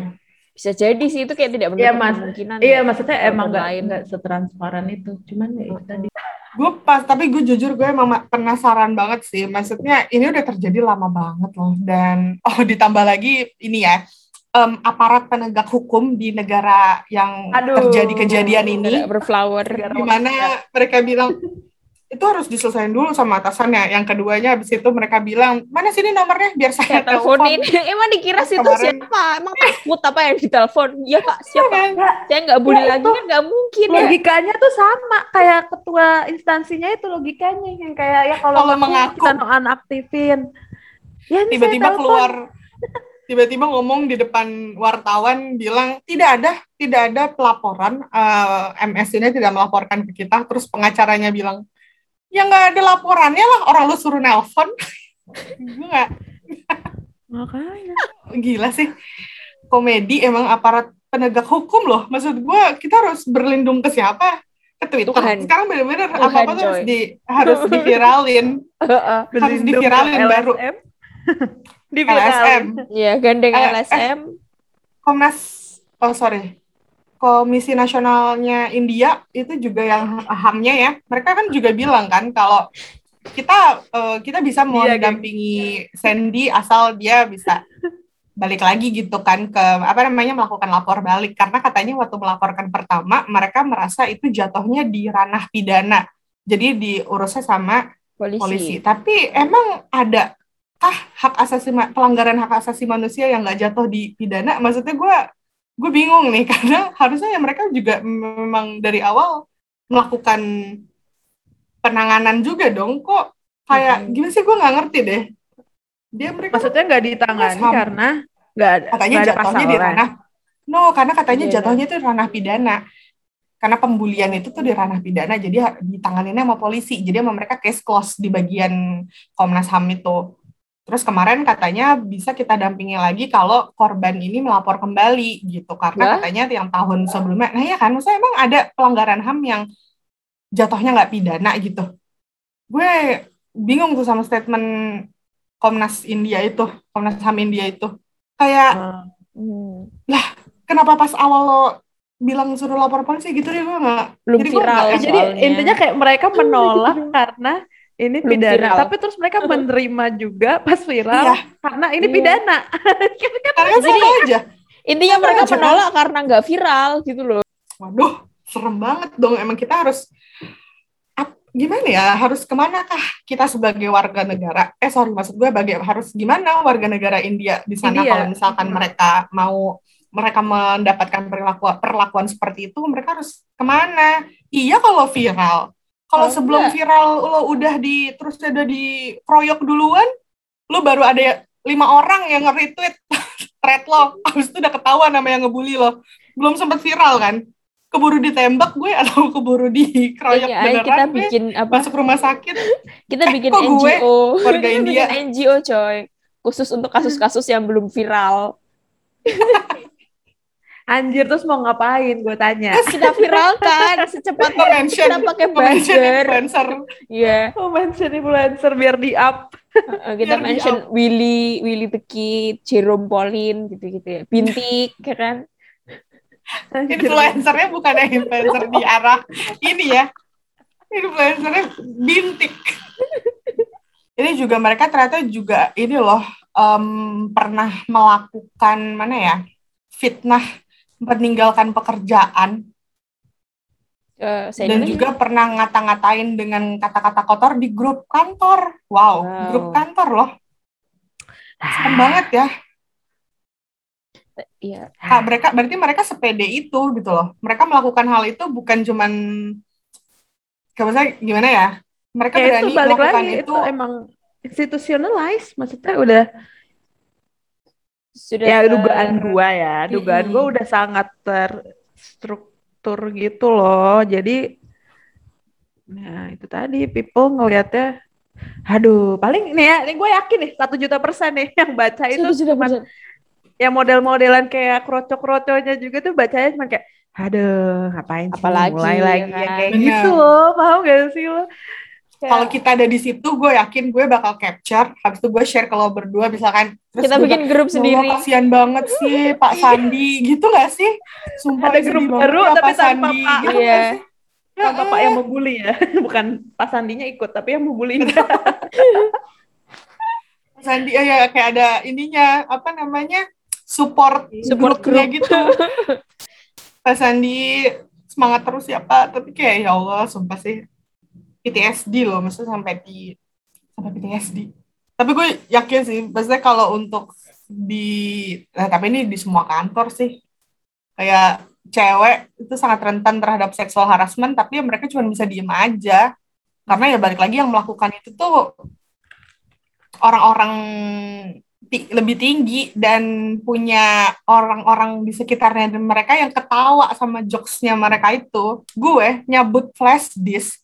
Bisa jadi sih itu kayak tidak Iya, Mas. kemungkinan. iya ya. maksudnya korban emang nggak lain. nggak setransparan itu cuman ya itu tadi gue pas tapi gue jujur gue emang ma- penasaran banget sih maksudnya ini udah terjadi lama banget loh dan [LAUGHS] oh ditambah lagi ini ya em, aparat penegak hukum di negara yang Aduh. terjadi kejadian ini berflower. Negara- gimana mereka bilang itu harus diselesaikan dulu sama atasannya yang keduanya habis itu mereka bilang mana sini nomornya biar saya Saya teleponin. telepon [LAUGHS] Emang dikira situ Kemarin- siapa? Emang takut apa yang ditelepon? Iya pak, siapa? Nggak, Saya nggak bully Ya, lagi kan nggak mungkin ya. logikanya tuh sama kayak ketua instansinya itu logikanya yang kayak ya kalau Kalau ngaku, mengaku. kita nonaktifin ya tiba-tiba keluar [LAUGHS] tiba-tiba ngomong di depan wartawan bilang tidak ada tidak ada pelaporan eh, MS ini tidak melaporkan ke kita. Terus pengacaranya bilang ya nggak ada laporannya lah orang lu suruh nelpon. Gue [LAUGHS] nggak. Makanya. Gila sih. Komedi emang aparat penegak hukum loh. Maksud gue kita harus berlindung ke siapa? Ke Twitter. Tuhan. sekarang bener-bener Tuhan, apa apa harus coy. di harus [LAUGHS] diviralin. Harus diviralin baru. [LAUGHS] LSM. LSM. Iya, gandeng Eh, eh. LSM. Komnas oh sorry Komisi Nasionalnya India itu juga yang HAM-nya ya mereka kan juga bilang kan kalau kita eh, kita bisa Iya, geng. mendampingi Sandy asal dia bisa balik lagi gitu kan ke apa namanya melakukan lapor balik karena katanya waktu melaporkan pertama mereka merasa itu jatuhnya di ranah pidana jadi diurusnya sama Polisi. polisi. Tapi emang ada kah hak asasi pelanggaran hak asasi manusia yang nggak jatuh di pidana? Maksudnya gue gue bingung nih [LAUGHS] karena harusnya ya mereka juga memang dari awal melakukan penanganan juga dong kok kayak Mm-mm. gimana sih gue nggak ngerti deh dia mereka maksudnya nggak ditangani Sama. karena nggak ada katanya nggak ada jatuhnya di ranah no karena katanya Pidana. jatuhnya itu ranah pidana karena pembulian itu tuh di ranah pidana jadi ditanganinnya sama polisi jadi sama mereka case close di bagian Komnas HAM itu terus kemarin katanya bisa kita dampingi lagi kalau korban ini melapor kembali gitu karena Lah? katanya yang tahun sebelumnya nah ya kan maksudnya emang ada pelanggaran HAM yang jatuhnya nggak pidana gitu gue bingung tuh sama statement Komnas India itu Komnas HAM India itu kayak. Hmm. kenapa pas awal lo bilang suruh lapor polisi gitu deh gue nggak Jadi viral. nggak- jadi soalnya. intinya kayak mereka menolak karena ini Belum pidana viral. tapi terus mereka [LAUGHS] menerima juga pas viral Iya. karena ini Iya. pidana [LAUGHS] karena kan sama aja Intinya Sama mereka aja, kan? menolak karena nggak viral gitu loh. waduh serem banget dong emang kita harus ap- gimana ya harus ke mana kah kita sebagai warga negara eh sorry maksud gue baga- harus gimana warga negara India di sana India. kalau misalkan Hmm. mereka mau mereka mendapatkan perilaku perlakuan seperti itu mereka harus ke mana iya kalau viral kalau Kalau sebelum enggak. viral lo udah di terus udah dikeroyok duluan lo baru ada lima orang yang nge-retweet [LAUGHS] thread lo habis itu udah ketahuan nama yang ngebully lo belum sempat viral kan keburu ditembak gue atau [LAUGHS] keburu dikeroyok Ini ayo kita beneran gue bikin apa? masuk rumah sakit [LAUGHS] Kita Eh, bikin kok gue NGO. warga Kita India? bikin NGO coy. Khusus untuk kasus-kasus yang belum viral. Anjir terus mau ngapain gue tanya Terus kita viralkan secepatnya. mention Kita pakai buzzer. influencer Iya. oh mention influencer biar di up Uh, kita Biar mention Willy, Willy Bekit, Jerome Pauline gitu-gitu ya. Bintik, ya kan? influencernya bukan yang influencer di arah ini ya influencernya bintik ini juga mereka ternyata juga ini loh em, pernah melakukan mana ya fitnah meninggalkan pekerjaan Uh, saya dan juga pernah ngata-ngatain dengan kata-kata kotor di grup kantor wow, Wow. grup kantor loh serem banget ya Iya. Kak, mereka berarti mereka sepede itu gitu loh. Mereka melakukan hal itu bukan cuman kayak gimana ya? Mereka ya berani itu balik melakukan lagi itu. itu emang institutionalized maksudnya udah Sudah ya ter- dugaan gua ya dugaan gua udah sangat terstruktur gitu loh jadi Nah, itu tadi people ngelihatnya aduh, paling nih ya, nih gue yakin nih satu juta persen nih [LAUGHS] yang baca itu cuma yang model-modelan kayak krocok-kroconya juga tuh bacanya cuma kayak aduh, ngapain sih Apalagi, mulai ya lagi kan? yang kayak Bener. gitu loh, paham gak sih lo? Kalau kita ada di situ, gue yakin gue bakal capture. Habis itu gue share ke lo berdua, misalkan. Terus Kita bikin grup sendiri. Kasihan banget sih Pak Sandi gitu gak sih? Sumpah Ada grup baru, ya tapi Pak tanpa Sandi Pak. gitu Iya. Ya, Kan bapak yang membuli ya, bukan Pak Sandinya ikut, tapi yang membuli enggak. [LAUGHS] Pak Sandi ya, ya kayak ada ininya apa namanya support, Support grupnya gitu. [LAUGHS] Pak Sandi semangat terus ya Pak, tapi kayak ya Allah sumpah sih PTSD loh, maksudnya sampai di sampai PTSD. Tapi gue yakin sih, maksudnya kalau untuk di, nah, tapi ini di semua kantor sih, kayak cewek itu sangat rentan terhadap seksual harassment, tapi ya mereka cuma bisa diem aja. Karena ya balik lagi yang melakukan itu tuh orang-orang lebih tinggi dan punya orang-orang di sekitarnya dan mereka yang ketawa sama jokesnya mereka itu. Gue nyabut flash disk.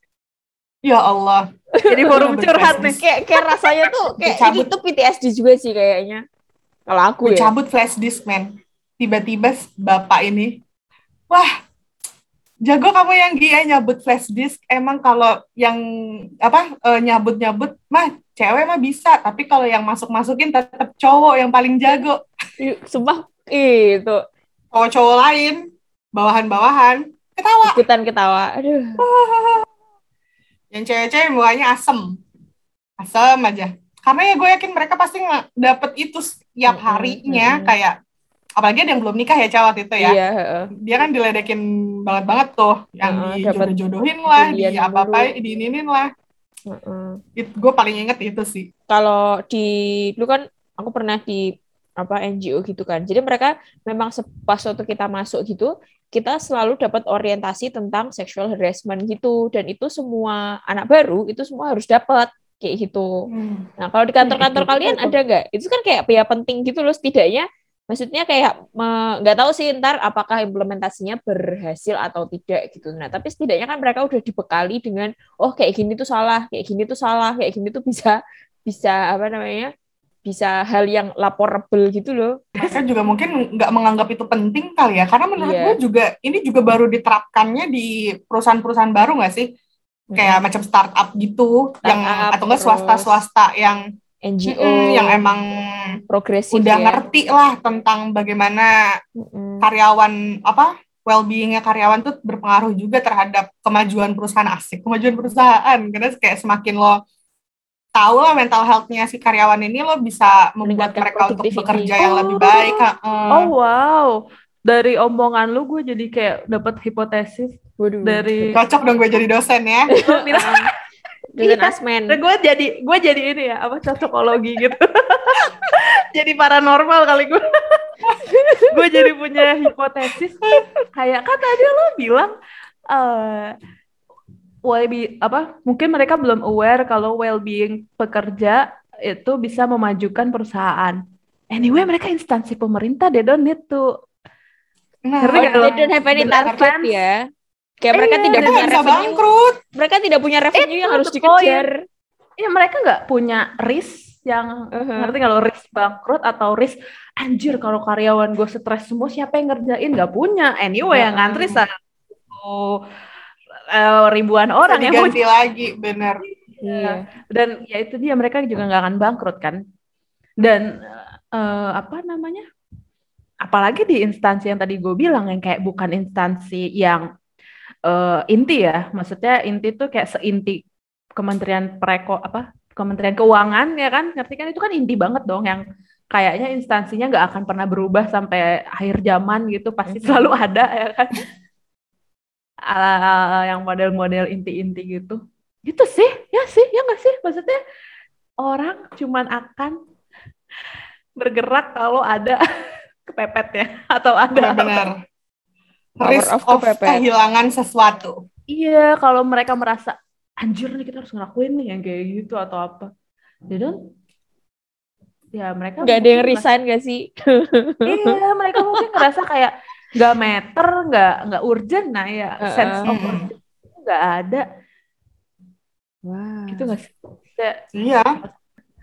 Ya Allah. Jadi forum curhat nih. Kayak kayak rasanya tuh [LAUGHS] kayak Dicabut. itu tuh PTSD juga sih kayaknya. Kalau aku ya. cabut flash disk, men. Tiba-tiba bapak ini, wah, jago kamu yang dia nyabut flash disk. Emang kalau yang apa eh, nyabut-nyabut, mah cewek mah bisa. Tapi kalau yang masuk-masukin tetap cowok yang paling jago. Sumpah itu Cowok-cowok lain, bawahan-bawahan, ketawa. ikutan ketawa. Aduh. [LAUGHS] Yang cewek-cewek mukanya asem. Asem aja. Karena ya gue yakin mereka pasti dapet itu setiap harinya. mm-mm. Kayak, apalagi ada yang belum nikah ya cewek itu ya. Iya, heeh. dia kan diledekin banget banget tuh yang dapet dijodoh-jodohin lah di bulian apa apa dulu. diininin lah Heeh. itu gue paling inget itu sih kalau di dulu kan aku pernah di apa NGO gitu kan. Jadi mereka memang pas waktu kita masuk gitu, kita selalu dapat orientasi tentang sexual harassment gitu dan itu semua anak baru itu semua harus dapat kayak gitu. Nah, kalau di kantor-kantor itu kalian ada nggak? Itu kan kayak ya penting gitu loh setidaknya. Maksudnya kayak nggak tahu sih ntar apakah implementasinya berhasil atau tidak gitu. Nah, tapi setidaknya kan mereka udah dibekali dengan oh kayak gini tuh salah, kayak gini tuh salah, kayak gini tuh bisa bisa apa namanya? Bisa hal yang laporable gitu loh. mereka juga mungkin nggak menganggap itu penting kali ya karena menurut Iya. gue juga ini juga baru diterapkannya di perusahaan-perusahaan baru nggak sih kayak macam startup gitu yang Startup, atau enggak swasta-swasta yang NGO mm, yang emang progresif udah ya. ngerti lah tentang bagaimana Mm-mm. karyawan apa well-beingnya karyawan tuh berpengaruh juga terhadap kemajuan perusahaan asik kemajuan perusahaan karena kayak semakin lo tahu lah mental health-nya si karyawan ini lo bisa membuat mereka untuk bekerja yang lebih baik heeh. Oh wow, dari omongan lu gue jadi kayak dapat hipotesis Waduh. dari cocok dong gue jadi dosen ya [LAUGHS] Dosen Iya. asmen. gue jadi gue jadi ini ya apa cocokologi gitu. [LAUGHS] jadi paranormal kali gue. [LAUGHS] gue jadi punya hipotesis kayak kan tadi lo bilang eh well-being apa mungkin mereka belum aware kalau well-being pekerja itu bisa memajukan perusahaan. Anyway, mereka instansi pemerintah, they don't need to nah, Ngerti Oh, they don't have any target fans. ya. Kayak mereka Iya, tidak punya revenue. bangkrut Mereka tidak punya revenue yang Itu harus dikejar. ya mereka nggak punya risk yang Uh-huh. ngerti lo risk bangkrut atau risk anjir kalau karyawan gue stres semua siapa yang ngerjain nggak punya anyway yang ngantri satu eh, ribuan orang yang mau diganti lagi bener. Iya. dan ya itu dia mereka juga nggak akan bangkrut kan? Dan eh, apa namanya? Apalagi di instansi yang tadi gue bilang yang kayak bukan instansi yang eh, inti ya. Maksudnya inti tuh kayak seinti Kementerian Pereko apa? Kementerian Keuangan ya kan? Ngerti kan? Itu kan inti banget dong yang kayaknya instansinya nggak akan pernah berubah sampai akhir zaman gitu. Pasti selalu ada ya kan Ala- yang model-model inti-inti gitu. Gitu sih ya sih ya nggak sih? Maksudnya orang cuman akan bergerak kalau ada [LAUGHS] kepepet ya atau ada Power risk of of, kepepet. kehilangan sesuatu. Iya kalau mereka merasa anjir nih kita harus ngelakuin nih yang kayak gitu atau apa. They don't ya mereka Nggak ada yang resign gak sih? iya mereka mungkin ngerasa kayak nggak meter nggak nggak urgent nah ya Heeh. sense of urgent itu nggak ada Wah. gitu nggak sih Kayak, Iya.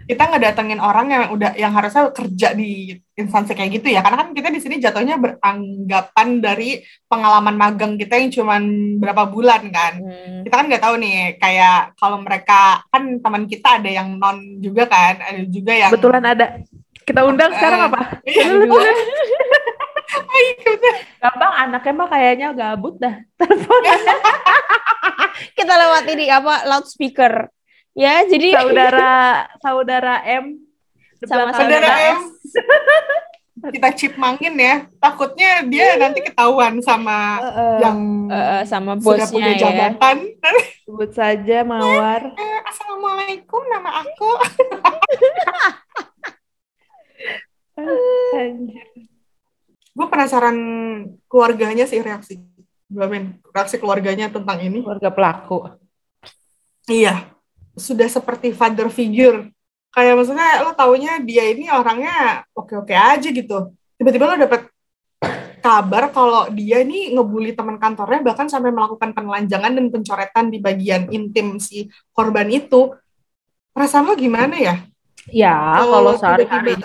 Kita ngedatengin orang yang udah yang harusnya kerja di instansi kayak gitu ya. Karena kan kita di sini jatuhnya beranggapan dari pengalaman magang kita yang cuman berapa bulan kan. Hmm. Kita kan nggak tahu nih kayak kalau mereka kan teman kita ada yang non juga kan, ada juga yang kebetulan ada kita undang sekarang Eh, apa Iya. Gampang anaknya mah kayaknya gabut dah telepon [LAUGHS] Kita lewat ini apa loudspeaker. Ya, jadi saudara saudara M Sama saudara M. [LAUGHS] kita chip mangin ya. Takutnya dia nanti ketahuan sama Eh, yang eh, sama sudah bosnya punya ya. jabatan. sebut saja mawar [LAUGHS] Eh, Assalamualaikum, nama aku. Anjir. Penasaran keluarganya sih reaksi. Men, reaksi keluarganya tentang ini. keluarga pelaku Iya, sudah seperti father figure. Kayak maksudnya lo taunya dia ini orangnya oke-oke aja gitu. Tiba-tiba lo dapet kabar kalau dia ini ngebully teman kantornya bahkan sampai melakukan penelanjangan dan pencoretan di bagian intim si korban itu. Perasaan lo gimana ya? ya Kalau kalau sehari-hari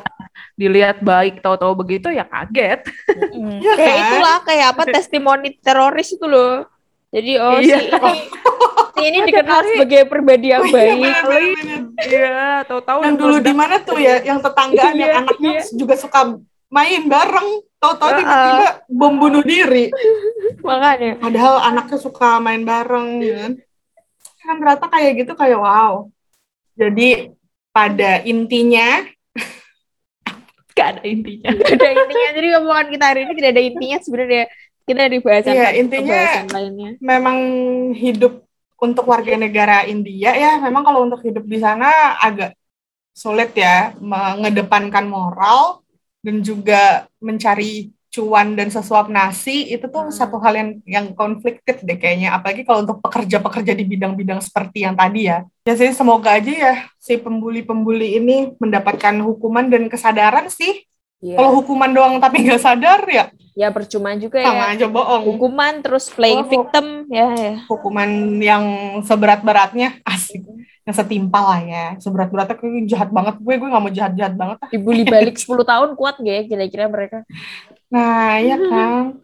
dilihat baik tahu-tahu begitu ya kaget Mm. [LAUGHS] Iya kayak kan? itulah kayak apa testimoni teroris itu loh. Jadi oh Iya. si ini [LAUGHS] si ini Ada dikenal kali. sebagai pribadi yang Oh iya, baik. bener-bener. iya tahu-tahu Yang dulu di mana tuh ya? Yang tetanggaan yang Iya, anaknya iya. juga suka main bareng. Tahu-tahu tiba-tiba bom bunuh diri. [LAUGHS] Makanya. Padahal anaknya suka main bareng ya kan. Kan ternyata kayak gitu kayak wow. Jadi pada intinya gak ada intinya Gak ada intinya. Jadi omongan kita hari ini tidak ada intinya sebenarnya. Kita dari bahasan ke intinya- bahasan lainnya. memang hidup untuk warga negara India ya memang kalau untuk hidup di sana agak sulit ya mengedepankan moral dan juga mencari cuan dan sesuap nasi itu tuh Hmm. satu hal yang yang konfliktif deh kayaknya apalagi kalau untuk pekerja-pekerja di bidang-bidang seperti yang tadi ya ya sih semoga aja ya si pembuli-pembuli ini mendapatkan hukuman dan kesadaran sih Iya. kalau hukuman doang tapi nggak sadar ya Ya percuma juga sama ya. aja bohong Hukuman terus playing Oh. victim ya ya. hukuman yang seberat-beratnya asik yang setimpal lah ya seberat-beratnya gue jahat banget gue gue nggak mau jahat-jahat banget. Dibully balik 10 tahun kuat gak ya kira-kira mereka? Nah iya [LAUGHS] kan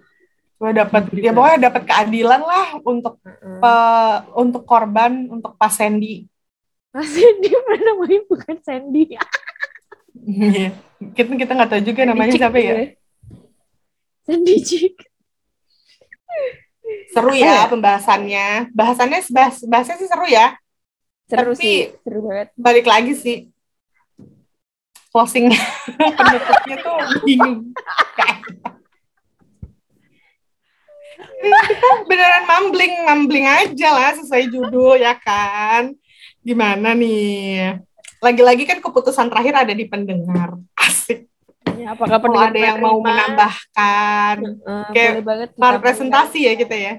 gue dapat ya pokoknya dapat keadilan lah untuk pe- untuk korban untuk Pak Sandy Mas Sandy mana namanya bukan Sandy. Iya. kita kita nggak tahu juga namanya siapa ya gitu Sandy Chick. seru ya ya. pembahasannya bahasannya bahas bahasnya sih seru ya Seru Tapi- sih, seru banget. balik lagi sih closing penutupnya tuh bingung. Kita beneran mumbling mumbling aja lah sesuai judul ya kan? Gimana nih? Lagi-lagi kan keputusan terakhir ada di pendengar. Asik. Ya, apakah pendengar ada yang mau menambahkan. Eh, Kayak banget presentasi ya kita ya.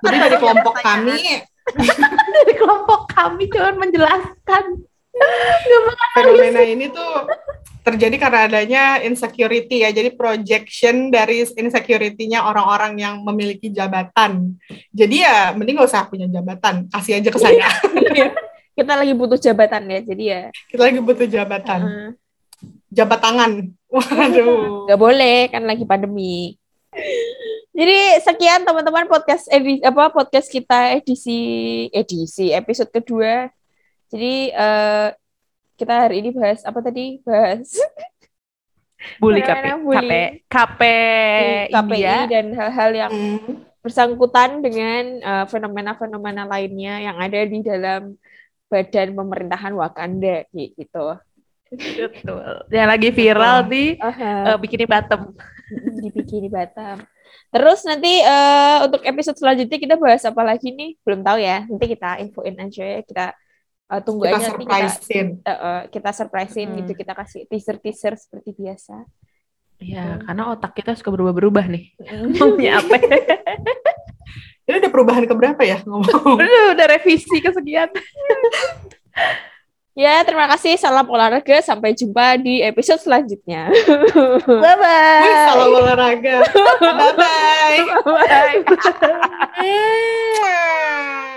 Jadi dari kelompok kami. [LAUGHS] Dari kelompok kami cuman menjelaskan fenomena ini tuh terjadi karena adanya insecurity ya. Jadi projection dari insecurity-nya orang-orang yang memiliki jabatan. Jadi ya mending gak usah punya jabatan, kasih aja ke saya. Kita lagi butuh jabatan ya, jadi ya. Kita lagi butuh jabatan, eh, jabat tangan. Waduh. nggak boleh kan lagi pandemi. Jadi sekian teman-teman podcast edisi apa podcast kita edisi edisi episode kedua. Jadi eh, kita hari ini bahas apa tadi? Bahas [LAUGHS] bully Fenomena KP. KP KPI dan hal-hal yang Hmm. bersangkutan dengan eh, fenomena-fenomena lainnya yang ada di dalam badan pemerintahan Wakanda gitu. betul yang lagi viral di Aha. eh, bikini bottom [LAUGHS] di Bikini Batam. Terus nanti eh, untuk episode selanjutnya kita bahas apa lagi nih? Belum tahu ya. Nanti kita infoin aja ya. Kita eh, tunggu Kita aja nanti kita surprisein. eh, eh, kita surprisein Hmm. gitu. Kita kasih teaser-teaser seperti biasa. ya Hmm. karena otak kita suka berubah-berubah nih [LAUGHS] maunya apa [LAUGHS] Ini udah perubahan ke berapa ya ngomong? udah udah revisi kesekian Ya, terima kasih. Salam olahraga. Sampai jumpa di episode selanjutnya. [LAUGHS] bye bye Wih, salam olahraga. Bye-bye. bye Mwah.